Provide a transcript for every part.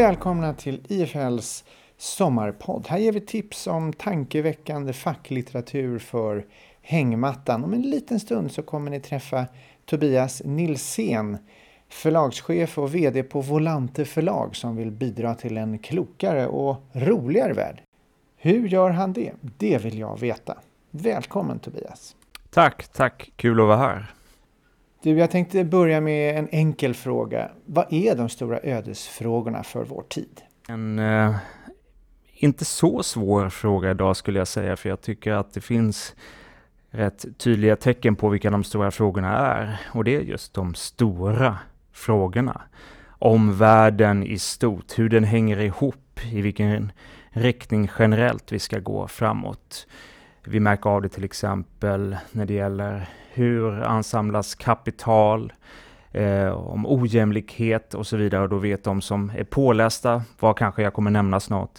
Välkomna till IFLs sommarpodd. Här ger vi tips om tankeväckande facklitteratur för hängmattan. Om en liten stund så kommer ni träffa Tobias Nilsén, förlagschef och VD på Volante förlag som vill bidra till en klokare och roligare värld. Hur gör han det? Det vill jag veta. Välkommen Tobias! Tack, tack! Kul att vara här. Du, jag tänkte börja med en enkel fråga. Vad är de stora ödesfrågorna för vår tid? En eh, inte så svår fråga idag skulle jag säga, för jag tycker att det finns rätt tydliga tecken på vilka de stora frågorna är. Och det är just de stora frågorna. Om världen i stort, hur den hänger ihop, i vilken riktning generellt vi ska gå framåt. Vi märker av det till exempel när det gäller hur ansamlas kapital, eh, om ojämlikhet och så vidare. Och då vet de som är pålästa vad kanske jag kommer nämna snart.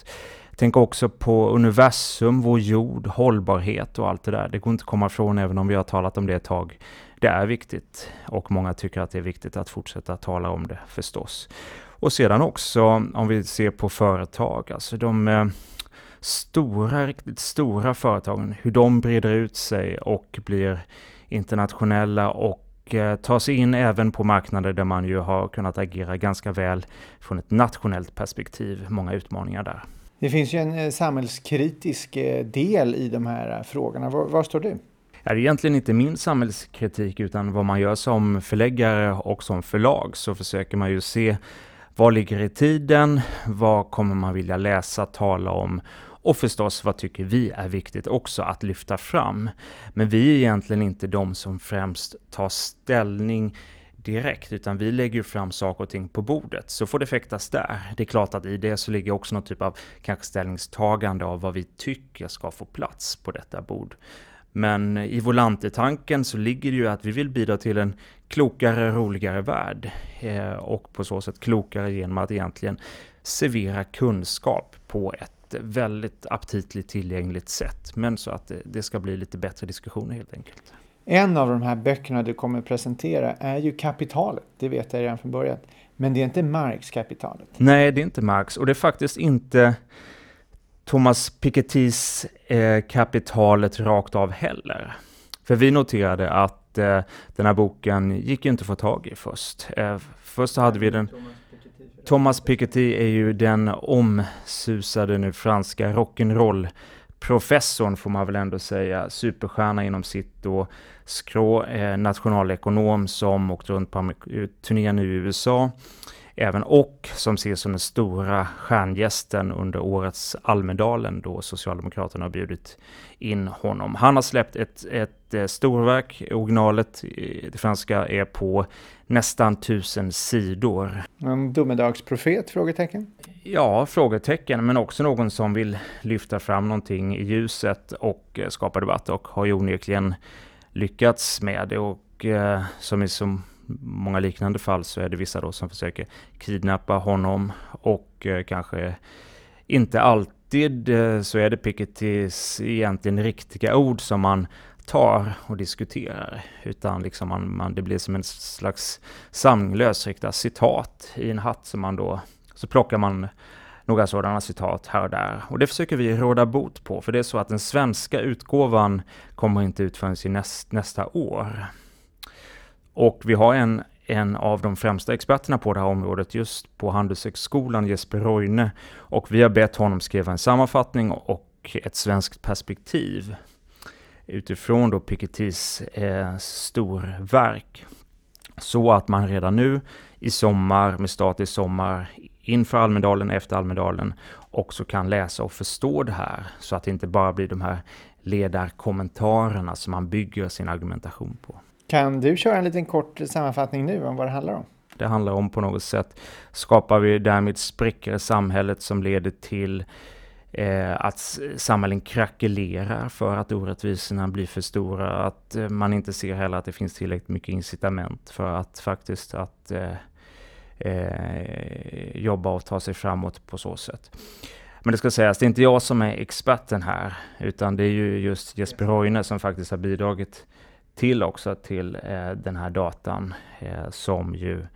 Tänk också på universum, vår jord, hållbarhet och allt det där. Det går inte att komma ifrån även om vi har talat om det ett tag. Det är viktigt och många tycker att det är viktigt att fortsätta tala om det förstås. Och sedan också om vi ser på företag, alltså de eh, stora, riktigt stora företagen, hur de breder ut sig och blir internationella och eh, tar sig in även på marknader där man ju har kunnat agera ganska väl från ett nationellt perspektiv. Många utmaningar där. Det finns ju en eh, samhällskritisk eh, del i de här frågorna. Var, var står du? Det är egentligen inte min samhällskritik utan vad man gör som förläggare och som förlag så försöker man ju se vad ligger i tiden, vad kommer man vilja läsa, tala om och förstås, vad tycker vi är viktigt också att lyfta fram? Men vi är egentligen inte de som främst tar ställning direkt, utan vi lägger fram saker och ting på bordet, så får det fäktas där. Det är klart att i det så ligger också någon typ av kanske ställningstagande av vad vi tycker ska få plats på detta bord. Men i volantetanken så ligger det ju att vi vill bidra till en klokare, roligare värld. Eh, och på så sätt klokare genom att egentligen servera kunskap på ett väldigt aptitligt tillgängligt sätt. Men så att det, ska bli lite bättre diskussioner helt enkelt. En av de här böckerna du kommer presentera är ju Kapitalet, det vet jag redan från början. Men det är inte Marx Kapitalet. Nej, det är inte Marx och det är faktiskt inte Thomas Pikettys eh, Kapitalet rakt av heller. För vi noterade att eh, den här boken gick ju inte att få tag i först. Eh, först hade vi den Thomas Thomas Piketty är ju den omsusade nu franska rock'n'roll professorn får man väl ändå säga, superstjärna inom sitt då skrå eh, nationalekonom som åkt runt på eh, turné nu i USA även och som ses som den stora stjärngästen under årets Almedalen då Socialdemokraterna har bjudit in honom. Han har släppt ett, ett eh, storverk, originalet, det franska, är på nästan tusen sidor. En domedagsprofet? Frågetecken? Ja, frågetecken, men också någon som vill lyfta fram någonting i ljuset och eh, skapa debatt och har ju onekligen lyckats med det och eh, som i så många liknande fall så är det vissa då som försöker kidnappa honom och eh, kanske inte alltid eh, så är det Pikettys egentligen riktiga ord som man tar och diskuterar, utan liksom man, man, det blir som en slags samling lösryckta citat i en hatt som man då, så plockar man några sådana citat här och där. Och det försöker vi råda bot på, för det är så att den svenska utgåvan kommer inte ut förrän i näst, nästa år. Och vi har en, en av de främsta experterna på det här området just på Handelshögskolan, Jesper Roine, och vi har bett honom skriva en sammanfattning och ett svenskt perspektiv utifrån då Pikettys eh, storverk. Så att man redan nu i sommar, med start i sommar, inför Almedalen, efter Almedalen, också kan läsa och förstå det här. Så att det inte bara blir de här ledarkommentarerna som man bygger sin argumentation på. Kan du köra en liten kort sammanfattning nu om vad det handlar om? Det handlar om på något sätt, skapar vi därmed sprickor i samhället som leder till eh, att samhällen krackelerar för att orättvisorna blir för stora, att eh, man inte ser heller att det finns tillräckligt mycket incitament för att faktiskt att eh, eh jobba och ta sig framåt på så sätt. Men det ska sägas, det är inte jag som är experten här, utan det är ju just Jesper Roine som faktiskt har bidragit till också till eh, den här datan eh, som ju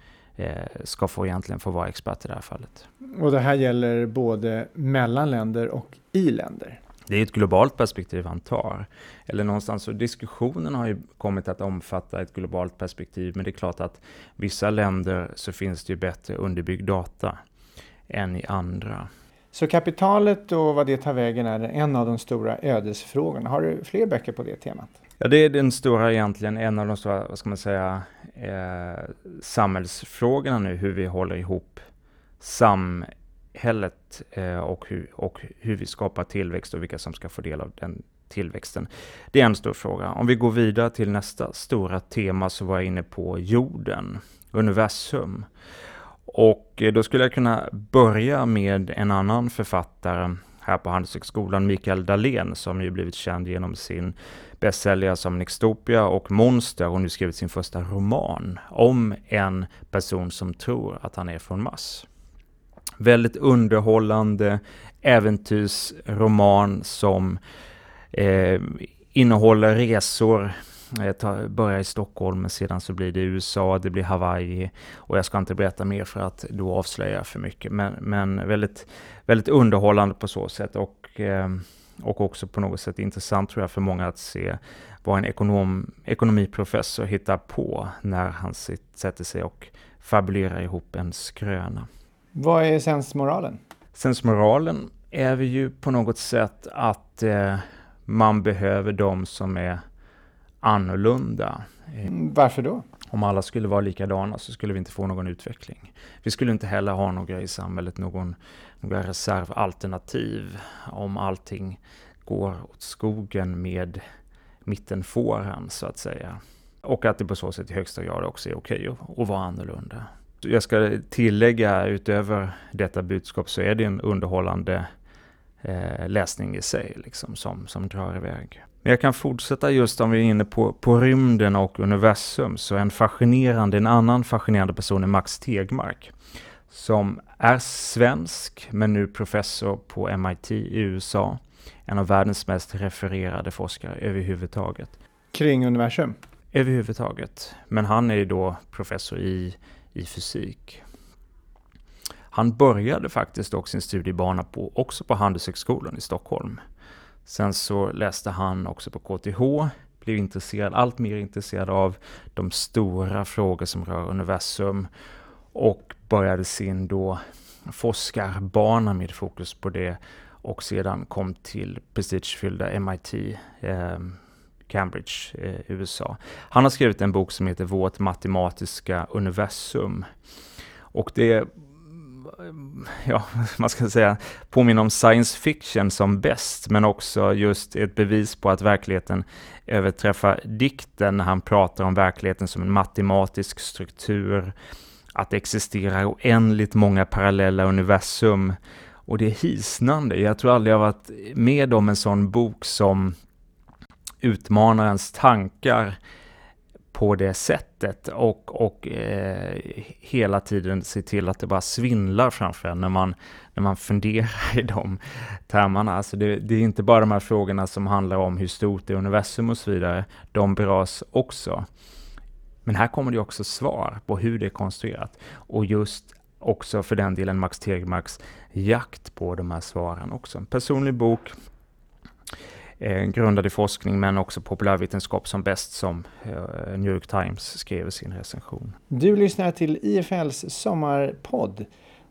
ska få egentligen få vara expert i det här fallet. Och det här gäller både mellan länder och i länder? Det är ett globalt perspektiv han tar. Eller någonstans, så diskussionen har ju kommit att omfatta ett globalt perspektiv, men det är klart att vissa länder så finns det ju bättre underbyggd data än i andra. Så kapitalet och vad det tar vägen är en av de stora ödesfrågorna. Har du fler böcker på det temat? Ja, det är den stora egentligen, en av de stora, vad ska man säga, eh, samhällsfrågorna nu, hur vi håller ihop samhället eh, och, hur, och hur vi skapar tillväxt och vilka som ska få del av den tillväxten. Det är en stor fråga. Om vi går vidare till nästa stora tema så var jag inne på jorden, universum. Och eh, då skulle jag kunna börja med en annan författare här på Handelshögskolan, Mikael Dahlén, som ju blivit känd genom sin bästsäljare som Nixtopia och Monster och nu skrivit sin första roman om en person som tror att han är från Mars. Väldigt underhållande äventyrsroman som eh, innehåller resor jag börjar i Stockholm, men sedan så blir det USA, det blir Hawaii och jag ska inte berätta mer för att då avslöja för mycket. Men, men väldigt, väldigt underhållande på så sätt och, eh, och också på något sätt intressant tror jag för många att se vad en ekonom, ekonomiprofessor hittar på när han sätter sig och fabulerar ihop en skröna. Vad är sensmoralen? Sensmoralen är ju på något sätt att eh, man behöver de som är annorlunda. Mm, varför då? Om alla skulle vara likadana så skulle vi inte få någon utveckling. Vi skulle inte heller ha några i samhället, någon, några reservalternativ om allting går åt skogen med mittenfåran så att säga. Och att det på så sätt i högsta grad också är okej att, att vara annorlunda. Jag ska tillägga utöver detta budskap så är det en underhållande eh, läsning i sig liksom, som, som drar iväg. Men jag kan fortsätta just om vi är inne på, på rymden och universum, så en fascinerande, en annan fascinerande person är Max Tegmark, som är svensk, men nu professor på MIT i USA. En av världens mest refererade forskare överhuvudtaget. Kring universum? Överhuvudtaget. Men han är ju då professor i, i fysik. Han började faktiskt dock sin studiebana på, också på Handelshögskolan i Stockholm. Sen så läste han också på KTH, blev intresserad, allt mer intresserad av de stora frågor som rör universum och började sin då forskarbana med fokus på det och sedan kom till prestigefyllda MIT, eh, Cambridge, eh, USA. Han har skrivit en bok som heter Vårt matematiska universum. Och det Ehm, ja, man ska säga, påminner om science fiction som bäst, men också just ett bevis på att verkligheten överträffar dikten när han pratar om verkligheten som en matematisk struktur, att det existerar oändligt många parallella universum. Och det är hisnande. Jag tror aldrig jag varit med om en sån bok som utmanar ens tankar på det sättet och, och eh, hela tiden se till att det bara svindlar framför en när man, när man funderar i de termerna. Alltså det, det, är inte bara de här frågorna som handlar om hur stort är universum och så vidare, de berörs också. Men här kommer det också svar på hur det är konstruerat och just också för den delen Max Tegmarks jakt på de här svaren också. En personlig bok eh, grundad i forskning men också populärvetenskap som bäst som eh, New York Times skrev i sin recension. Du lyssnar till IFLs sommarpodd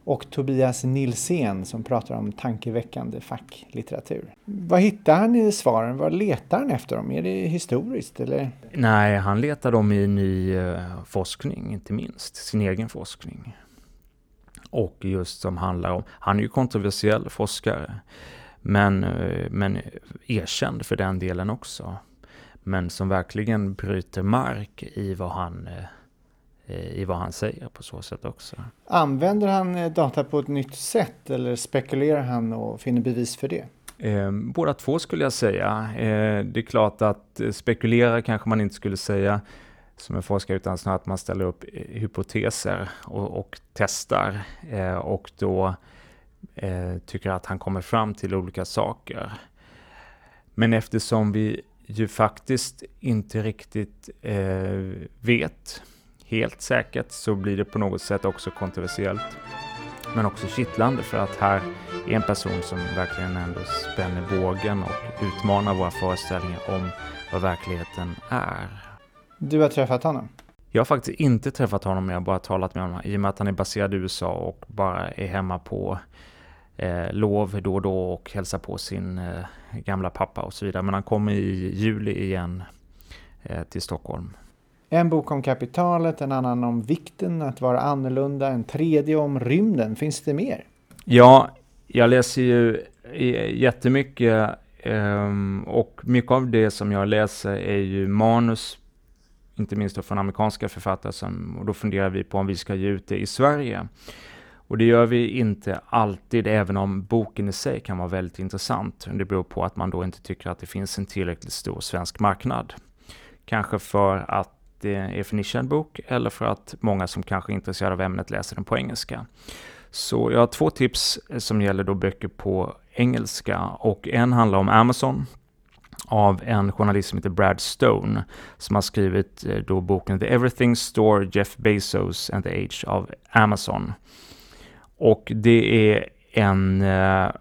och Tobias Nilsén som pratar om tankeväckande facklitteratur. Vad hittar han i svaren? Vad letar han efter dem? Är det historiskt eller? Nej, han letar dem i ny uh, forskning, inte minst sin egen forskning. Och just som handlar om, han är ju kontroversiell forskare. Men, eh, men erkänd för den delen också. Men som verkligen bryter mark i vad han eh, i vad han säger på så sätt också. Använder han eh, data på ett nytt sätt eller spekulerar han och finner bevis för det? båda två skulle jag säga. det är klart att spekulera kanske man inte skulle säga som en forskare utan snarare att man ställer upp hypoteser och, och testar och då eh, tycker att han kommer fram till olika saker. Men eftersom vi ju faktiskt inte riktigt eh, vet helt säkert så blir det på något sätt också kontroversiellt. Men också kittlande för att här är en person som verkligen ändå spänner bågen och utmanar våra föreställningar om vad verkligheten är. Du har träffat honom? Jag har faktiskt inte träffat honom, jag har bara talat med honom i och med att han är baserad i USA och bara är hemma på eh, lov då och då och hälsar på sin eh, gamla pappa och så vidare. Men han kommer i juli igen eh, till Stockholm. En bok om kapitalet, en annan om vikten att vara annorlunda, en tredje om rymden. Finns det mer? Ja, jag läser ju jättemycket um, och mycket av det som jag läser är ju manus, inte minst då från amerikanska författare, som, och då funderar vi på om vi ska ge ut det i Sverige. Och det gör vi inte alltid, även om boken i sig kan vara väldigt intressant. Det beror på att man då inte tycker att det finns en tillräckligt stor svensk marknad. Kanske för att det är för nischad bok eller för att många som kanske är intresserade av ämnet läser den på engelska. Så jag har två tips eh, som gäller då böcker på engelska och en handlar om Amazon av en journalist som heter Brad Stone som har skrivit eh, då boken The Everything Store Jeff Bezos and the Age of Amazon. Och det är en eh,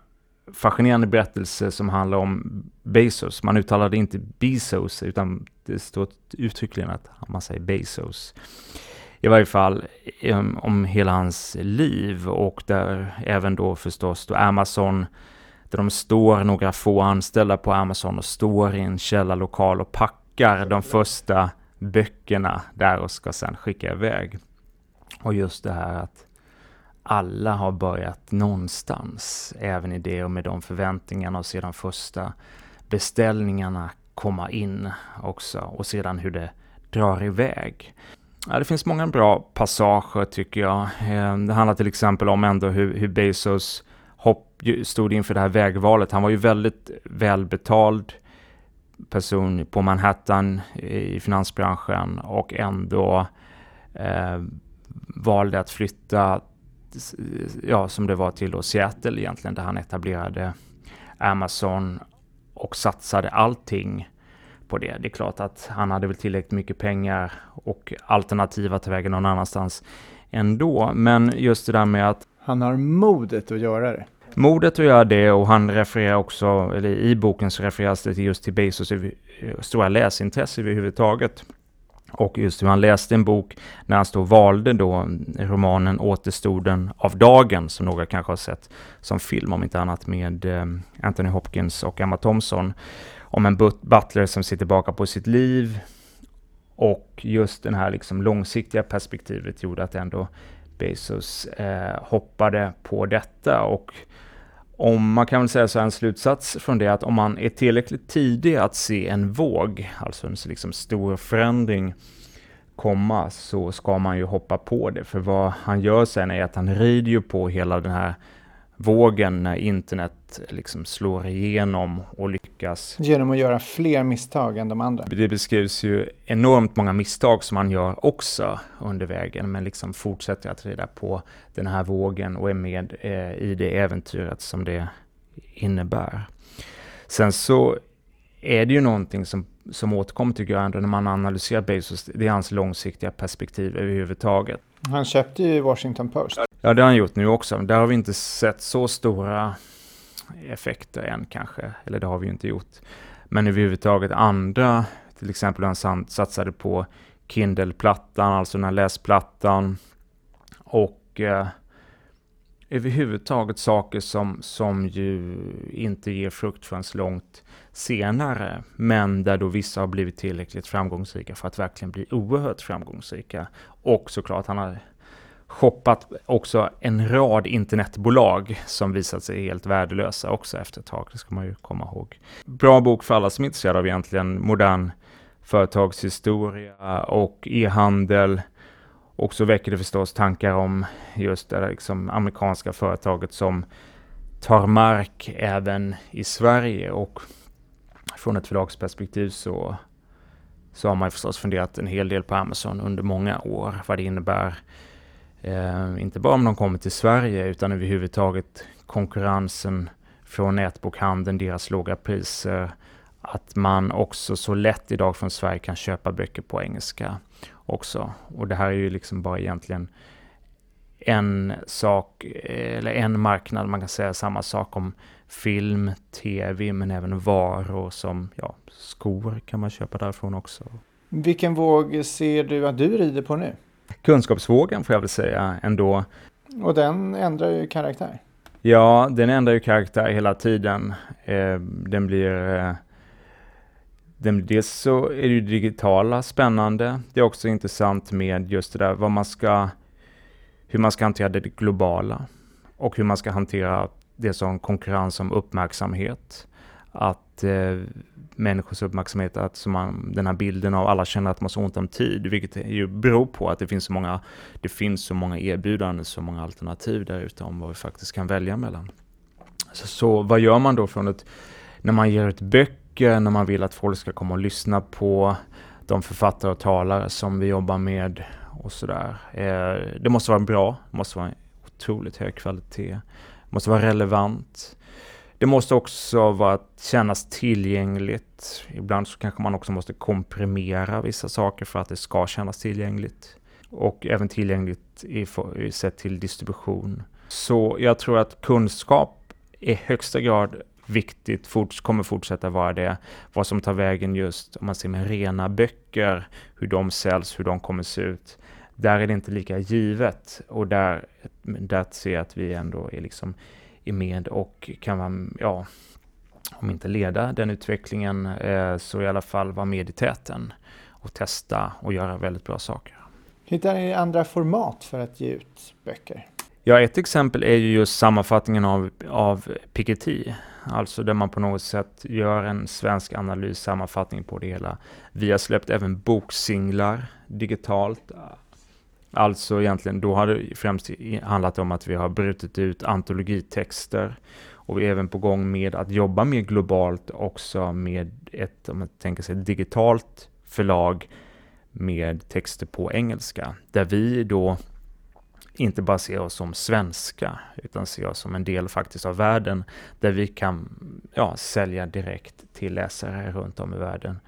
fascinerande berättelse som handlar om Bezos. Man uttalar det inte Bezos, utan det står uttryckligen att man säger Bezos. I varje fall um, om hela hans liv och där även då förstås då Amazon, där de står några få anställda på Amazon och står i en källarlokal och packar de första böckerna där och ska sedan skicka iväg. Och just det här att alla har börjat någonstans, även i det och med de förväntningarna och sedan första beställningarna komma in också och sedan hur det drar iväg. Ja, det finns många bra passager tycker jag. Ehm, det handlar till exempel om ändå hur, hur Bezos hopp, stod inför det här vägvalet. Han var ju väldigt välbetald person på Manhattan i finansbranschen och ändå eh, valde att flytta ja, som det var till då Seattle egentligen, där han etablerade Amazon och satsade allting på det. Det är klart att han hade väl tillräckligt mycket pengar och alternativa till vägen någon annanstans ändå. Men just det där med att... Han har modet att göra det. Modet att göra det och han refererar också, eller i boken så refereras det just till Bezos stora läsintresse överhuvudtaget. Och just hur han läste en bok när han stod valde då romanen Återstoden av dagen, som några kanske har sett som film, om inte annat med eh, Anthony Hopkins och Emma Thompson, om en butler som ser tillbaka på sitt liv. Och just det här liksom långsiktiga perspektivet gjorde att ändå Bezos eh, hoppade på detta. Och om man kan väl säga så här, en slutsats från det att om man är tillräckligt tidig att se en våg, alltså en liksom stor förändring komma, så ska man ju hoppa på det. För vad han gör sen är att han rider ju på hela den här vågen när internet liksom slår igenom och lyckas. Genom att göra fler misstag än de andra? Det beskrivs ju enormt många misstag som han gör också under vägen, men liksom fortsätter att rida på den här vågen och är med eh, i det äventyret som det innebär. Sen så är det ju någonting som, som återkommer tycker jag ändå när man analyserar Bezos, det är hans långsiktiga perspektiv överhuvudtaget. Han köpte ju Washington Post. Ja, det har han gjort nu också. Där har vi inte sett så stora effekter än kanske, eller det har vi ju inte gjort. Men överhuvudtaget andra, till exempel han satsade på Kindle-plattan, alltså den här läsplattan. Och eh, överhuvudtaget saker som, som ju inte ger frukt förrän långt senare, men där då vissa har blivit tillräckligt framgångsrika för att verkligen bli oerhört framgångsrika. Och såklart, han har shoppat också en rad internetbolag som visat sig helt värdelösa också efter ett tag, det ska man ju komma ihåg. Bra bok för alla som är intresserade av egentligen modern företagshistoria och e-handel. Och så väcker det förstås tankar om just det liksom amerikanska företaget som tar mark även i Sverige och från ett förlagsperspektiv så, så har man förstås funderat en hel del på Amazon under många år, vad det innebär Eh, inte bara om de kommer till Sverige utan överhuvudtaget konkurrensen från nätbokhandeln, deras låga priser, att man också så lätt idag från Sverige kan köpa böcker på engelska också. Och det här är ju liksom bara egentligen en sak, eller en marknad, man kan säga samma sak om film, tv, men även varor som ja, skor kan man köpa därifrån också. Vilken våg ser du att du rider på nu? Kunskapsvågen får jag väl säga ändå. Och den ändrar ju karaktär. Ja, den ändrar ju karaktär hela tiden. Eh, den blir... Eh, den, dels så är det ju digitala spännande. Det är också intressant med just det där vad man ska... Hur man ska hantera det globala. Och hur man ska hantera det som konkurrens om uppmärksamhet. Att eh, människors uppmärksamhet, att som man, den här bilden av alla känner att man har så ont om tid, vilket ju beror på att det finns så många, det finns så många erbjudanden, så många alternativ där ute om vad vi faktiskt kan välja mellan. Så, så vad gör man då från ett, när man ger ut böcker, när man vill att folk ska komma och lyssna på de författare och talare som vi jobbar med och sådär. Eh, det måste vara bra, det måste vara otroligt hög kvalitet, det måste vara relevant. Det måste också vara kännas tillgängligt. Ibland så kanske man också måste komprimera vissa saker för att det ska kännas tillgängligt. Och även tillgängligt i, i sett till distribution. Så jag tror att kunskap i högsta grad viktigt, fort, kommer fortsätta vara det. Vad som tar vägen just, om man ser med rena böcker, hur de säljs, hur de kommer se ut. Där är det inte lika givet och där, där ser jag att vi ändå är liksom är med och kan vara, ja, om inte leda den utvecklingen, eh, så i alla fall vara med i täten och testa och göra väldigt bra saker. Hittar ni andra format för att ge ut böcker? Ja, ett exempel är ju just sammanfattningen av, av Piketty, alltså där man på något sätt gör en svensk analys, sammanfattning på det hela. Vi har släppt även boksinglar digitalt, Alltså egentligen, då har det främst handlat om att vi har brutit ut antologitexter och vi är även på gång med att jobba mer globalt också med ett, om man tänker sig, digitalt förlag med texter på engelska, där vi då inte bara ser oss som svenska, utan ser oss som en del faktiskt av världen, där vi kan ja, sälja direkt till läsare runt om i världen.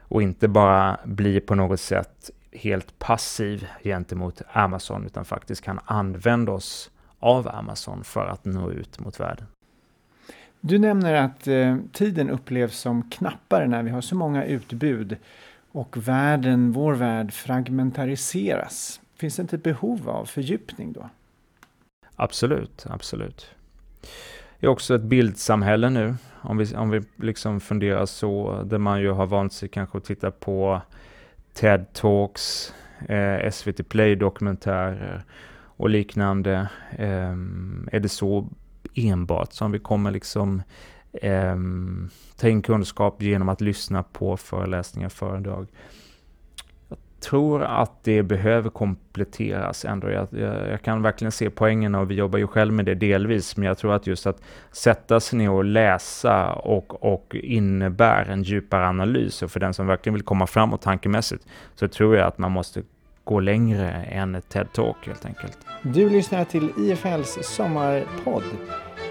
Och inte bara bli på något sätt helt passiv gentemot Amazon utan faktiskt kan använda oss av Amazon för att nå ut mot världen. Du nämner att eh, tiden upplevs som knappare när vi har så många utbud och världen, vår värld fragmentariseras. Finns det inte ett behov av fördjupning då? Absolut, absolut. Det är också ett bildsamhälle nu, om vi, om vi liksom funderar så, där man ju har vant sig kanske att titta på TED Talks, eh, SVT Play-dokumentärer och liknande. Eh, är det så enbart som vi kommer liksom eh, ta in kunskap genom att lyssna på föreläsningar, föredrag? Tror att det behöver kompletteras ändå. Jag, jag, jag, kan verkligen se poängen och vi jobbar ju själv med det delvis, men jag tror att just att sätta sig ner och läsa och, och innebär en djupare analys och för den som verkligen vill komma framåt tankemässigt så tror jag att man måste gå längre än ett TED-talk helt enkelt. Du lyssnar till IFLs sommarpodd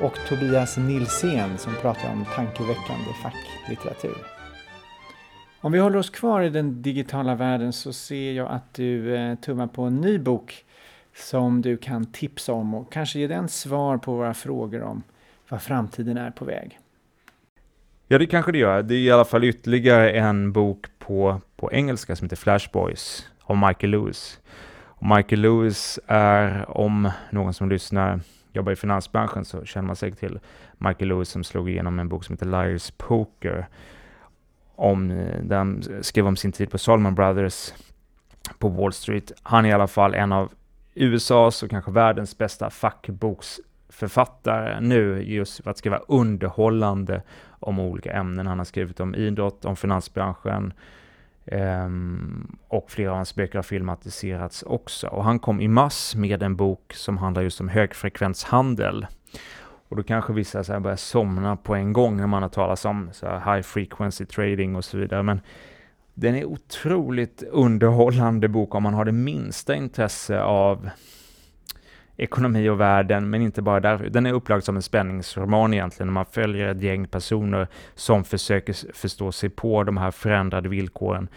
och Tobias Nilsén som pratar om tankeväckande facklitteratur. Om vi håller oss kvar i den digitala världen så ser jag att du eh, tummar på en ny bok som du kan tipsa om och kanske ge den svar på våra frågor om vad framtiden är på väg. Ja, det kanske det gör. Det är i alla fall ytterligare en bok på, på engelska som heter Flash Boys av Michael Lewis. Och Michael Lewis är, om någon som lyssnar jobbar i finansbranschen så känner man säkert till Michael Lewis som slog igenom en bok som heter Liars Poker om, eh, där han skrev om sin tid på Solomon Brothers på Wall Street. Han är i alla fall en av USAs och kanske världens bästa fackboksförfattare nu just för att skriva underhållande om olika ämnen. Han har skrivit om idrott, om finansbranschen um, och flera av hans böcker har filmatiserats också. Och han kom i mars med en bok som handlar just om högfrekvenshandel och då kanske vissa så här börjar somna på en gång när man har talat om så high frequency trading och så vidare. Men den är otroligt underhållande bok om man har det minsta intresse av ekonomi och världen, men inte bara därför. Den är upplagd som en spänningsroman egentligen. Man följer ett gäng personer som försöker förstå sig på de här förändrade villkoren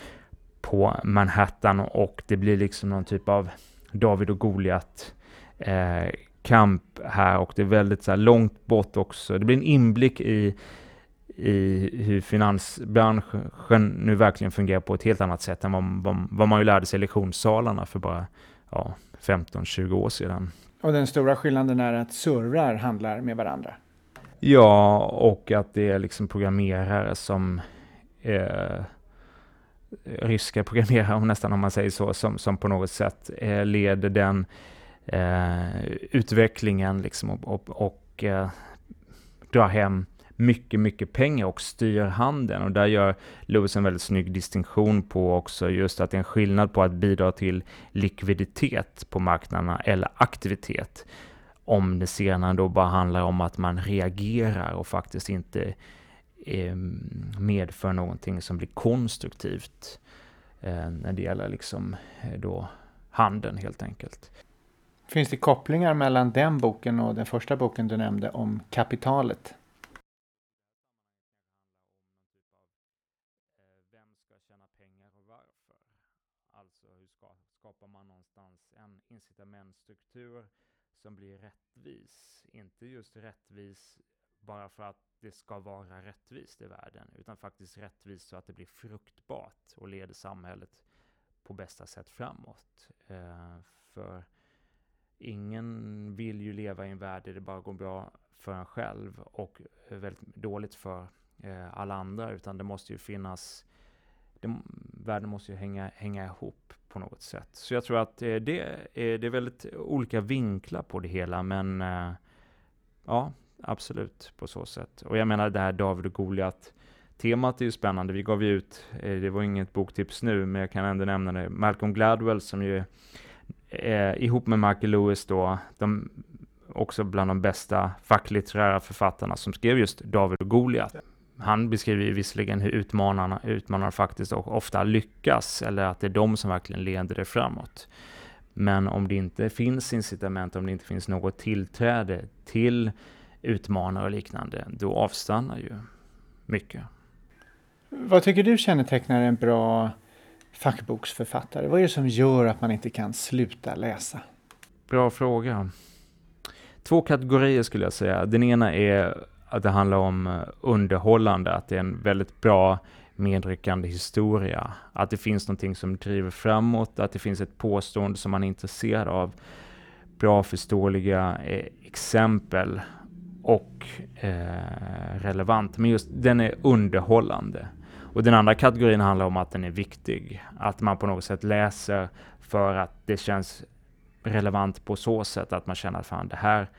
på Manhattan och det blir liksom någon typ av David och Goliat eh, kamp här och det är väldigt så här, långt bort också. Det blir en inblick i, i hur finansbranschen nu verkligen fungerar på ett helt annat sätt än vad, vad, vad man ju lärde sig i lektionssalarna för bara ja, 15-20 år sedan. Och den stora skillnaden är att servrar handlar med varandra? Ja, och att det är liksom programmerare som eh, ryska programmerare, nästan om man säger så, som, som på något sätt eh, leder den eh, utvecklingen liksom och, och, och eh, drar hem mycket, mycket pengar och styr handeln. Och där gör Lewis en väldigt snygg distinktion på också just att det är en skillnad på att bidra till likviditet på marknaderna eller aktivitet. Om det senare då bara handlar om att man reagerar och faktiskt inte eh, medför någonting som blir konstruktivt eh, när det gäller liksom eh, då handeln helt enkelt. Finns det kopplingar mellan den boken och den första boken du nämnde om kapitalet? Vem ska tjäna pengar och varför? Alltså hur skapar man någonstans en incitamentstruktur som blir rättvis? Inte just rättvis bara för att det ska vara rättvist i världen, utan faktiskt rättvist så att det blir fruktbart och leder samhället på bästa sätt framåt. Eh, för ingen vill ju leva i en värld där det bara går bra för en själv och väldigt dåligt för eh, alla andra, utan det måste ju finnas, det, världen måste ju hänga, hänga ihop på något sätt. Så jag tror att eh, det, är, det är väldigt olika vinklar på det hela, men eh, ja, absolut på så sätt. Och jag menar det här David och Goliat, temat är ju spännande. Vi gav ju ut, eh, det var inget boktips nu, men jag kan ändå nämna det, Malcolm Gladwell som ju eh, ihop med Michael Lewis då, de också bland de bästa facklitterära författarna som skrev just David och Goliat. Han beskriver ju visserligen hur utmanarna, utmanarna faktiskt ofta lyckas, eller att det är de som verkligen leder det framåt. Men om det inte finns incitament, om det inte finns något tillträde till utmanare och liknande, då avstannar ju mycket. Vad tycker du kännetecknar en bra fackboksförfattare? Vad är det som gör att man inte kan sluta läsa? Bra fråga. Två kategorier skulle jag säga. Den ena är att det handlar om eh, underhållande, att det är en väldigt bra medryckande historia. Att det finns någonting som driver framåt, att det finns ett påstående som man är intresserad av. Bra förståeliga eh, exempel och eh, relevant, men just den är underhållande. Och den andra kategorin handlar om att den är viktig, att man på något sätt läser för att det känns relevant på så sätt att man känner att fan det här,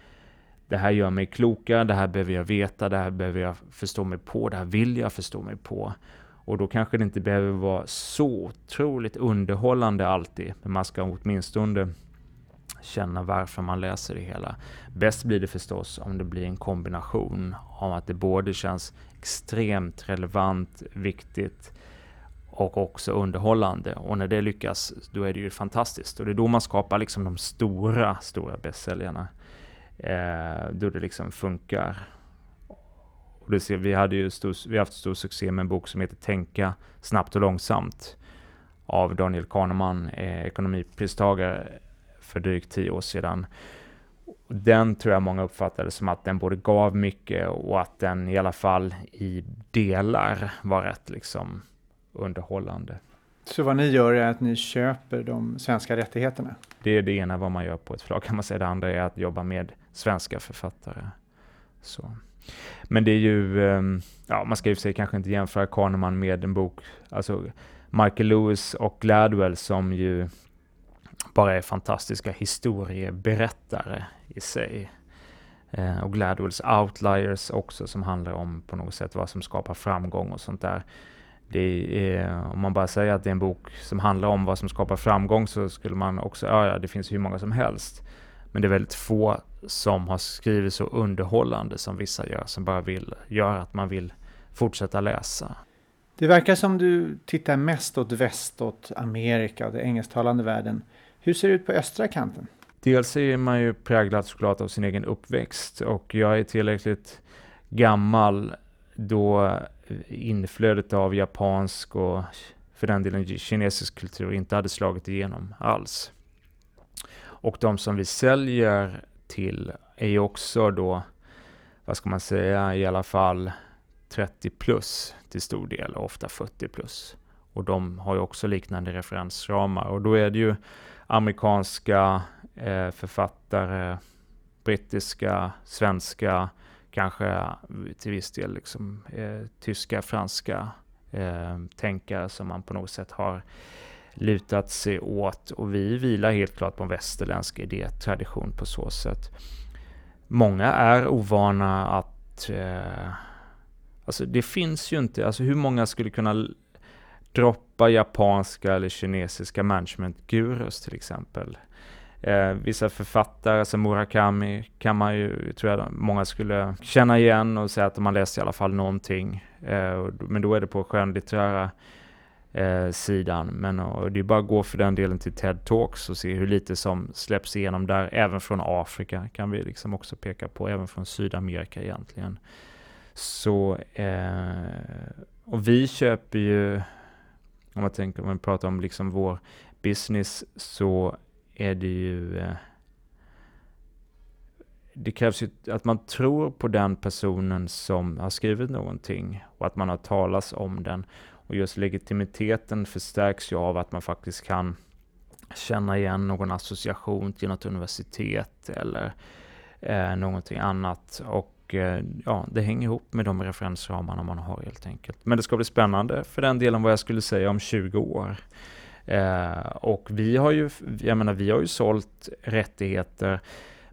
det här gör mig klokare, det här behöver jag veta, det här behöver jag förstå mig på, det här vill jag förstå mig på. Och då kanske det inte behöver vara så otroligt underhållande alltid, men man ska åtminstone känna varför man läser det hela. Bäst blir det förstås om det blir en kombination av att det både känns extremt relevant, viktigt och också underhållande. Och när det lyckas, då är det ju fantastiskt. Och det är då man skapar liksom de stora, stora bästsäljarna. Eh, då det liksom funkar. Och det ser, vi, hade ju stor, vi har haft stor succé med en bok som heter Tänka snabbt och långsamt av Daniel Kahneman, eh, ekonomipristagare för drygt tio år sedan. Den tror jag många uppfattade som att den både gav mycket och att den i alla fall i delar var rätt liksom underhållande. Så vad ni gör är att ni köper de svenska rättigheterna? Det är det ena vad man gör på ett förlag kan man säga. Det andra är att jobba med svenska författare. Så. Men det är ju, ehm, ja man ska ju sig kanske inte jämföra Kahneman med en bok, alltså Michael Lewis och Gladwell som ju bara är fantastiska historieberättare i sig. Eh, och Gladwells Outliers också som handlar om på något sätt vad som skapar framgång och sånt där. Det är, om man bara säger att det är en bok som handlar om vad som skapar framgång så skulle man också, ja, ja det finns hur många som helst. Men det är väldigt få som har skrivit så underhållande som vissa gör, som bara vill göra att man vill fortsätta läsa. Det verkar som du tittar mest åt väst, åt Amerika och den engelsktalande världen. Hur ser det ut på östra kanten? Dels är man ju präglad såklart av sin egen uppväxt och jag är tillräckligt gammal då inflödet av japansk och för den delen kinesisk kultur inte hade slagit igenom alls. Och de som vi säljer till är ju också då, vad ska man säga, i alla fall 30 plus till stor del, ofta 40 plus. Och de har ju också liknande referensramar och då är det ju amerikanska eh, författare, brittiska, svenska, kanske till viss del liksom, eh, tyska, franska eh, tänkare som man på något sätt har lutat sig åt och vi vilar helt klart på en västerländsk idétradition på så sätt. Många är ovana att eh, Alltså det finns ju inte, alltså hur många skulle kunna droppa japanska eller kinesiska management-gurus till exempel? Eh, vissa författare som Murakami kan man ju, tror jag många skulle känna igen och säga att de har läst i alla fall någonting. Eh, men då är det på skönlitterära eh, sidan. Men och det är bara att gå för den delen till TED Talks och se hur lite som släpps igenom där. Även från Afrika kan vi liksom också peka på, även från Sydamerika egentligen. Så, eh, och vi köper ju, om man tänker, om man pratar om liksom vår business, så är det ju eh, det krävs ju att man tror på den personen som har skrivit någonting och att man har talats om den. Och just legitimiteten förstärks ju av att man faktiskt kan känna igen någon association till något universitet eller eh, någonting annat. Och Eh, ja, det hänger ihop med de referensramarna man har helt enkelt. Men det ska bli spännande för den delen vad jag skulle säga om 20 år. Eh, och vi har ju, jag menar, vi har ju sålt rättigheter.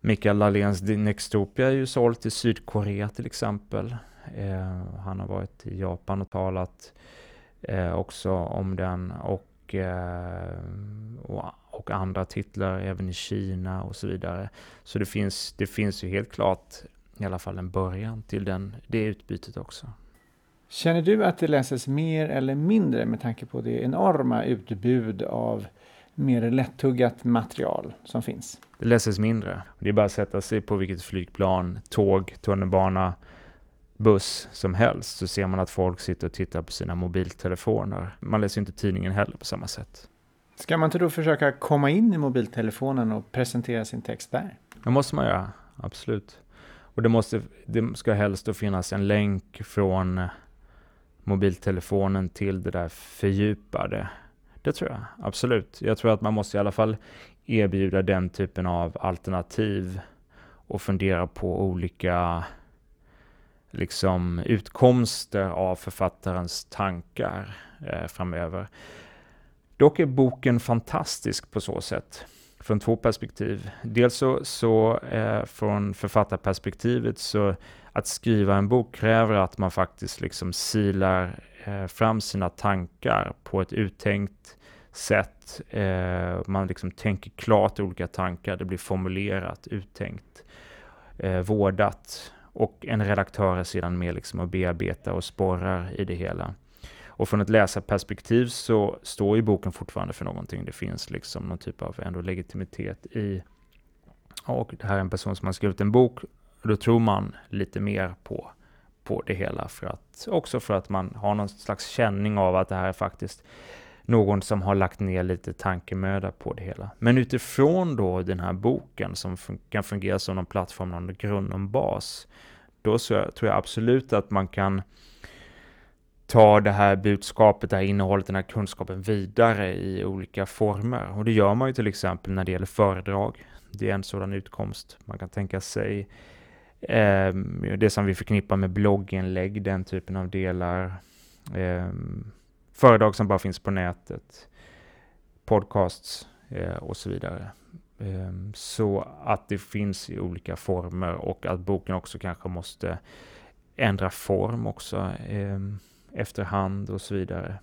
Mikael Lahléns Nextopia är ju sålt till Sydkorea till exempel. Eh, han har varit i Japan och talat eh, också om den och, eh, och, och, andra titlar även i Kina och så vidare. Så det finns, det finns ju helt klart i alla fall en början till den, det utbytet också. Känner du att det läses mer eller mindre med tanke på det enorma utbud av mer lättuggat material som finns? Det läses mindre. Det är bara att sätta sig på vilket flygplan, tåg, tunnelbana, buss som helst så ser man att folk sitter och tittar på sina mobiltelefoner. Man läser inte tidningen heller på samma sätt. Ska man inte då försöka komma in i mobiltelefonen och presentera sin text där? Det måste man göra, absolut. Och det, måste, det ska helst då finnas en länk från mobiltelefonen till det där fördjupade. Det tror jag, absolut. Jag tror att man måste i alla fall erbjuda den typen av alternativ och fundera på olika liksom utkomster av författarens tankar eh, framöver. Dock är boken fantastisk på så sätt, från två perspektiv. Dels så, så eh, från författarperspektivet så att skriva en bok kräver att man faktiskt liksom silar eh, fram sina tankar på ett uttänkt sätt. Eh, man liksom tänker klart olika tankar, det blir formulerat, uttänkt, eh, vårdat och en redaktör är sedan med liksom och bearbetar och sporrar i det hela. Och från ett läsarperspektiv så står ju boken fortfarande för någonting. Det finns liksom någon typ av ändå legitimitet i och det här är en person som har skrivit en bok då tror man lite mer på, på det hela, för att, också för att man har någon slags känning av att det här är faktiskt någon som har lagt ner lite tankemöda på det hela. Men utifrån då den här boken som fun kan fungera som någon plattform, någon grund, någon bas, då så tror jag absolut att man kan ta det här budskapet, det här innehållet, den här kunskapen vidare i olika former. Och det gör man ju till exempel när det gäller föredrag. Det är en sådan utkomst. Man kan tänka sig eh, det som vi förknippar med blogginlägg, den typen av delar. Eh, föredrag som bara finns på nätet, podcasts eh, och så vidare. Ehm, så att det finns i olika former och att boken också kanske måste ändra form också eh, efterhand och så vidare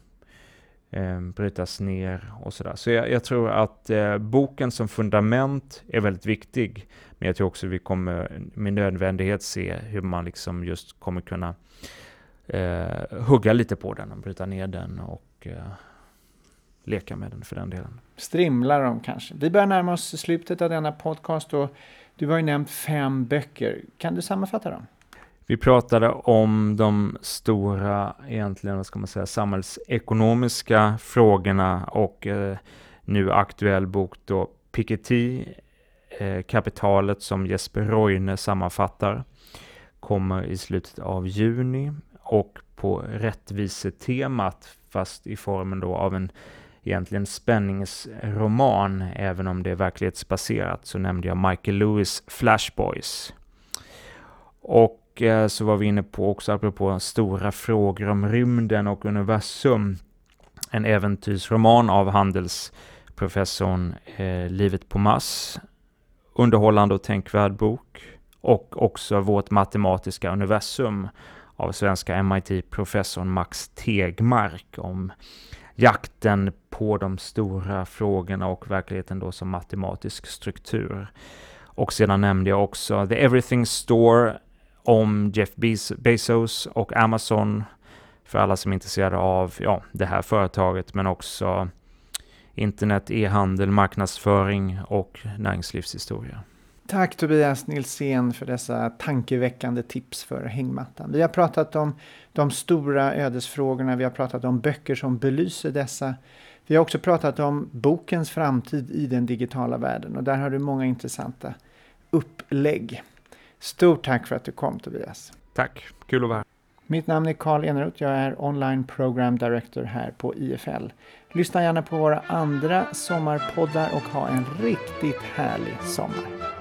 eh, brytas ner och sådär. Så jag, jag, tror att eh, boken som fundament är väldigt viktig. Men jag tror också vi kommer med nödvändighet se hur man liksom just kommer kunna eh, hugga lite på den och bryta ner den och eh, leka med den för den delen. Strimla dem kanske. Vi börjar närma oss slutet av denna podcast och du har ju nämnt fem böcker. Kan du sammanfatta dem? Vi pratade om de stora, egentligen, vad ska man säga, samhällsekonomiska frågorna och eh, nu aktuell bok då Piketty, eh, Kapitalet som Jesper Roine sammanfattar, kommer i slutet av juni och på rättvisetemat, fast i formen då av en egentligen spänningsroman, även om det är verklighetsbaserat, så nämnde jag Michael Lewis Flashboys. Och eh, så var vi inne på också, apropå stora frågor om rymden och universum, en äventyrsroman av handelsprofessorn eh, Livet på Mars. Underhållande och tänkvärd bok. Och också Vårt matematiska universum av svenska MIT-professorn Max Tegmark om jakten på de stora frågorna och verkligheten då som matematisk struktur. Och sedan nämnde jag också The Everything Store om Jeff Bezos och Amazon för alla som är intresserade av ja, det här företaget men också internet, e-handel, marknadsföring och näringslivshistoria. Tack Tobias Nilsén för dessa tankeväckande tips för hängmattan. Vi har pratat om de stora ödesfrågorna, vi har pratat om böcker som belyser dessa. Vi har också pratat om bokens framtid i den digitala världen och där har du många intressanta upplägg. Stort tack för att du kom Tobias. Tack, kul att vara här. Mitt namn är Karl Eneroth. Jag är online program director här på IFL. Lyssna gärna på våra andra sommarpoddar och ha en riktigt härlig sommar.